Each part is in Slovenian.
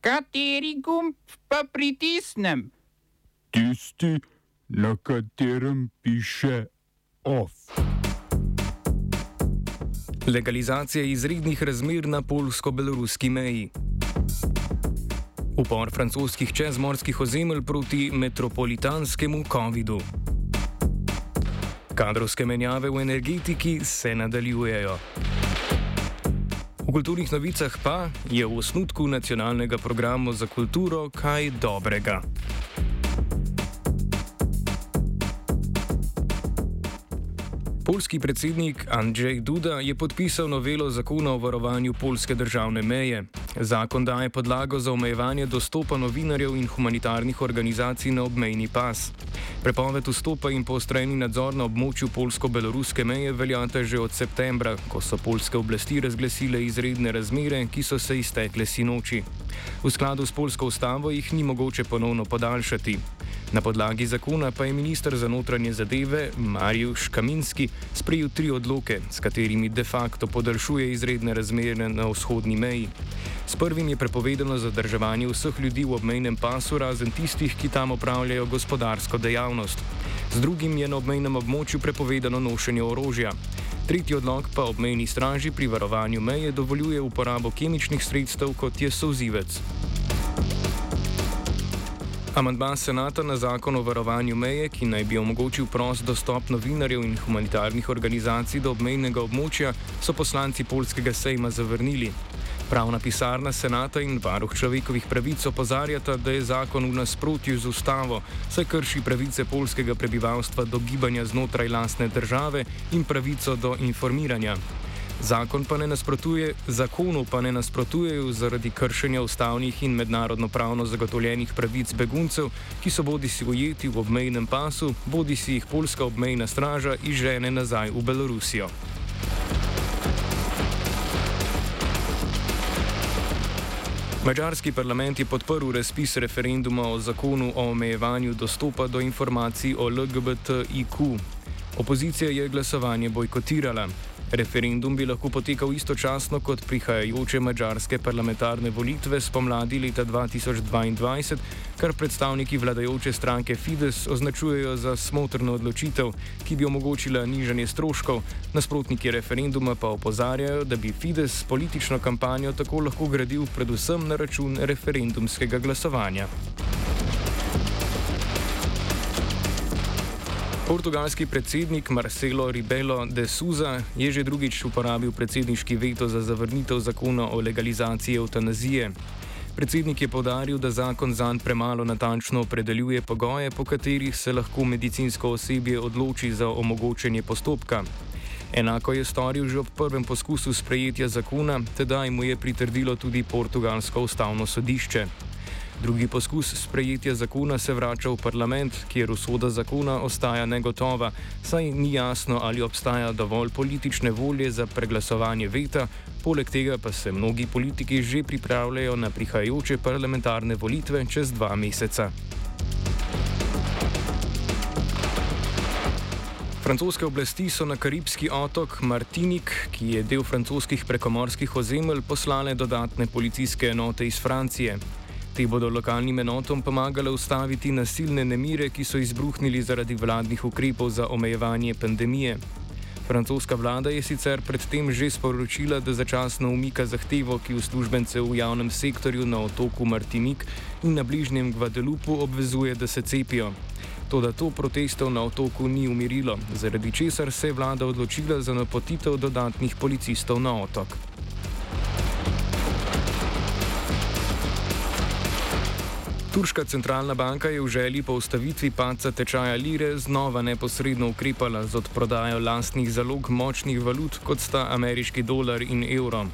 Kateri gumb pa pritisnem? Tisti, na katerem piše OF. Legalizacija izrednih razmer na polsko-beloruski meji. Upor francoskih čezmorskih ozemelj proti metropolitanskemu COVID-u. Kadrovske menjave v energetiki se nadaljujejo. V kulturnih novicah pa je v osnutku nacionalnega programa za kulturo kaj dobrega. Polski predsednik Andrzej Duda je podpisal novelo zakona o varovanju polske državne meje. Zakon daje podlago za omejevanje dostopa novinarjev in humanitarnih organizacij na obmejni pas. Prepoved vstopa in poostreni nadzor na območju polsko-beloruske meje veljata že od septembra, ko so polske oblasti razglasile izredne razmere, ki so se iztekle sinoči. V skladu s polsko ustavo jih ni mogoče ponovno podaljšati. Na podlagi zakona pa je ministr za notranje zadeve Marijuš Kaminski sprejel tri odloke, s katerimi de facto podaljšuje izredne razmere na vzhodni meji. S prvim je prepovedano zadrževanje vseh ljudi v obmejnem pasu, razen tistih, ki tam opravljajo gospodarsko dejavnost. Z drugim je na obmejnem območju prepovedano nošenje orožja. Tretji odlog pa obmejni straži pri varovanju meje dovoljuje uporabo kemičnih sredstev, kot je sozivec. Amandma senata na zakon o varovanju meje, ki naj bi omogočil prost dostop novinarjev in humanitarnih organizacij do obmejnega območja, so poslanci polskega sejma zavrnili. Pravna pisarna senata in varuh človekovih pravic opozarjata, da je zakon v nasprotju z ustavo, saj krši pravice polskega prebivalstva do gibanja znotraj lastne države in pravico do informiranja. Zakon pa ne nasprotuje, zakonu pa ne nasprotujejo zaradi kršenja ustavnih in mednarodno pravno zagotovljenih pravic beguncev, ki so bodi si ujeti v obmejnem pasu, bodi si jih polska obmejna straža izžene nazaj v Belorusijo. Mačarski parlament je podprl razpis referenduma o zakonu o omejevanju dostopa do informacij o LGBTIQ. Opozicija je glasovanje bojkotirala. Referendum bi lahko potekal istočasno kot prihajajoče mađarske parlamentarne volitve spomladi leta 2022, kar predstavniki vladajoče stranke Fides označujejo za smotrno odločitev, ki bi omogočila nižanje stroškov. Nasprotniki referenduma pa opozarjajo, da bi Fides politično kampanjo tako lahko gradil predvsem na račun referendumskega glasovanja. Portugalski predsednik Marcelo Rebelo de Souza je že drugič uporabil predsedniški veto za zavrnitev zakona o legalizaciji eutanazije. Predsednik je podaril, da zakon zanj premalo natančno opredeljuje pogoje, po katerih se lahko medicinsko osebje odloči za omogočenje postopka. Enako je storil že ob prvem poskusu sprejetja zakona, tedaj mu je pritrdilo tudi portugalsko ustavno sodišče. Drugi poskus sprejetja zakona se vrača v parlament, kjer usoda zakona ostaja negotova, saj ni jasno, ali obstaja dovolj politične volje za preglasovanje veta, poleg tega pa se mnogi politiki že pripravljajo na prihajajoče parlamentarne volitve čez dva meseca. Francoske oblasti so na karibski otok Martinik, ki je del francoskih prekomorskih ozemelj, poslale dodatne policijske enote iz Francije. Te bodo lokalnim enotom pomagale ustaviti nasilne nemire, ki so izbruhnili zaradi vladnih ukrepov za omejevanje pandemije. Francoska vlada je sicer predtem že sporočila, da začasno umika zahtevo, ki uslužbence v javnem sektorju na otoku Martinik in na bližnjem Guadalupu obvezuje, da se cepijo. Toda to protestov na otoku ni umirilo, zaradi česar se je vlada odločila za napotitev dodatnih policistov na otok. Turška centralna banka je v želji po ustavitvi paca tečaja lire znova neposredno ukrepala z odprodajo lastnih zalog močnih valut, kot sta ameriški dolar in evro.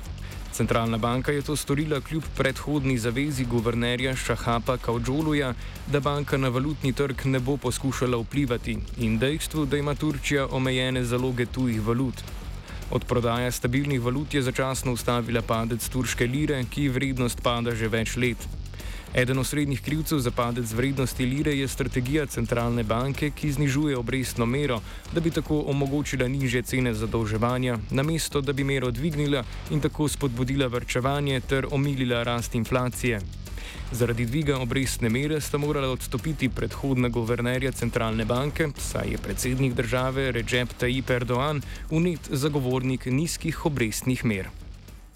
Centralna banka je to storila kljub predhodni zavezi guvernerja Šahapa Kaudžoluja, da banka na valutni trg ne bo poskušala vplivati in dejstvu, da ima Turčija omejene zaloge tujih valut. Od prodaje stabilnih valut je začasno ustavila padec turške lire, ki vrednost pada že več let. Eden osrednjih krivcev za padec vrednosti lire je strategija centralne banke, ki znižuje obrestno mero, da bi tako omogočila niže cene zadolževanja, namesto da bi mero dvignila in tako spodbudila vrčevanje ter omilila rast inflacije. Zaradi dviga obrestne mere sta morala odstopiti predhodna guvernerja centralne banke, saj je predsednik države Recep Tayyip Erdoğan unet zagovornik nizkih obrestnih mer.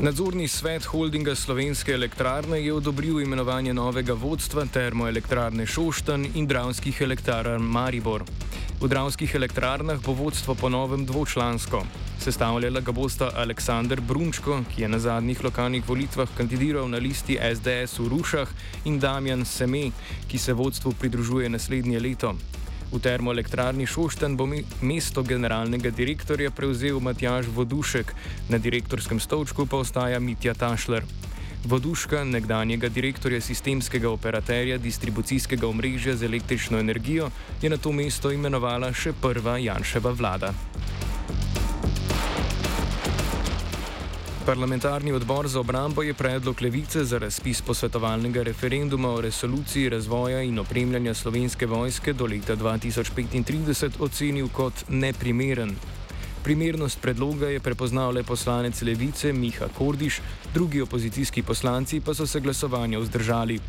Nadzorni svet holdinga Slovenske elektrarne je odobril imenovanje novega vodstva termoelektrarne Šoštan in dravskih elektrarn Maribor. V dravskih elektrarnah bo vodstvo ponovem dvočlansko. Sestavljala ga bosta Aleksandr Brunčko, ki je na zadnjih lokalnih volitvah kandidiral na listi SDS v Rušah, in Damjan Seme, ki se vodstvu pridružuje naslednje leto. V termoelektrarni Šošten bo me- mesto generalnega direktorja prevzel Matjaž Vodušek, na direktorskem stolčku pa ostaja Mitja Tašler. Voduška, nekdanjega direktorja sistemskega operaterja distribucijskega omrežja z električno energijo, je na to mesto imenovala še prva Janševa vlada. Parlamentarni odbor za obrambo je predlog levice za razpis posvetovalnega referenduma o resoluciji razvoja in opremljanja slovenske vojske do leta 2035 ocenil kot neprimeren. Primernost predloga je prepoznal le poslanec levice Miha Kordiš, drugi opozicijski poslanci pa so se glasovanja vzdržali.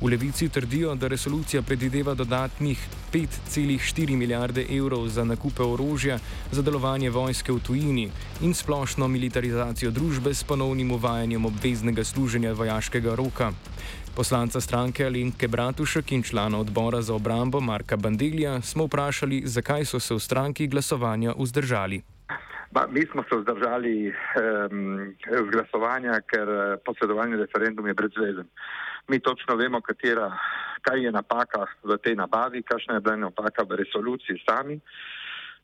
V levici trdijo, da resolucija predvideva dodatnih 5,4 milijarde evrov za nakupe orožja za delovanje vojske v tujini in splošno militarizacijo družbe s ponovnim uvajanjem obveznega služenja vojaškega roka. Poslanca stranke Alenke Bratušek in člana odbora za obrambo Marka Bandelija smo vprašali, zakaj so se v stranki glasovanja vzdržali. Ma, mi smo se vzdržali um, z glasovanja, ker eh, posredovanje referendum je brezvezen. Mi točno vemo, katera, kaj je napaka v tej nabavi, kakšna je bila napaka v resoluciji sami,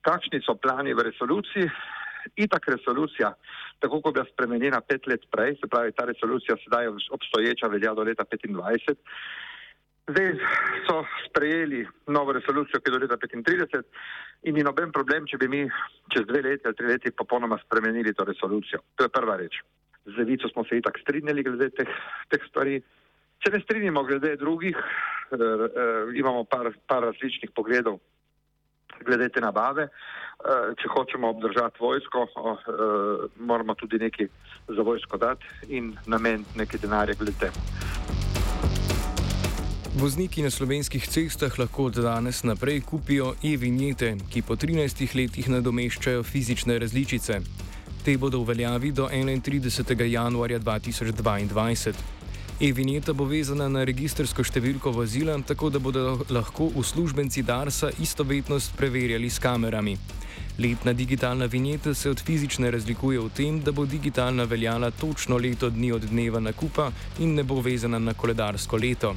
kakšni so plani v resoluciji. Itak resolucija, tako kot je bila spremenjena pet let prej, se pravi, ta resolucija sedaj je obstoječa, velja do leta 25. Zdaj so sprejeli novo resolucijo, ki je do leta 35 in ni noben problem, če bi mi čez dve leti ali tri leti popolnoma spremenili to resolucijo. To je prva reč. Z levico smo se itak strinjali glede teh, teh stvari. Če ne strinjamo glede drugih, eh, eh, imamo par, par različnih pogledov glede te nabave. Eh, če hočemo obdržati vojsko, moramo tudi nekaj za vojsko dati in nameniti nekaj denarja glede temu. Vozniki na slovenskih cestah lahko od danes naprej kupijo e-vinjete, ki po 13 letih nadomeščajo fizične različice. Te bodo v veljavi do 31. januarja 2022. E-vinjeta bo vezana na registrsko številko vozila, tako da bodo lahko uslužbenci Darsa istovetnost preverjali s kamerami. Letna digitalna vinjeta se od fizične razlikuje v tem, da bo digitalna veljala točno leto dni od dneva nakupa in ne bo vezana na koledarsko leto.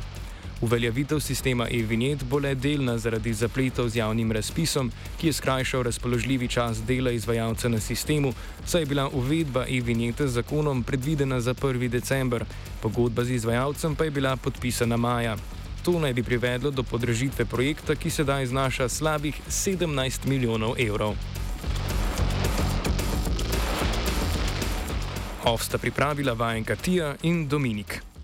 Uveljavitev sistema e-vinjet bo le delna zaradi zapletov z javnim razpisom, ki je skrajšal razpoložljivi čas dela izvajalca na sistemu, saj je bila uvedba e-vinjete z zakonom predvidena za 1. december, pogodba z izvajalcem pa je bila podpisana maja. To naj bi privedlo do podražitve projekta, ki sedaj znaša slabih 17 milijonov evrov. Ovsta pripravila vajenka Tija in Dominik.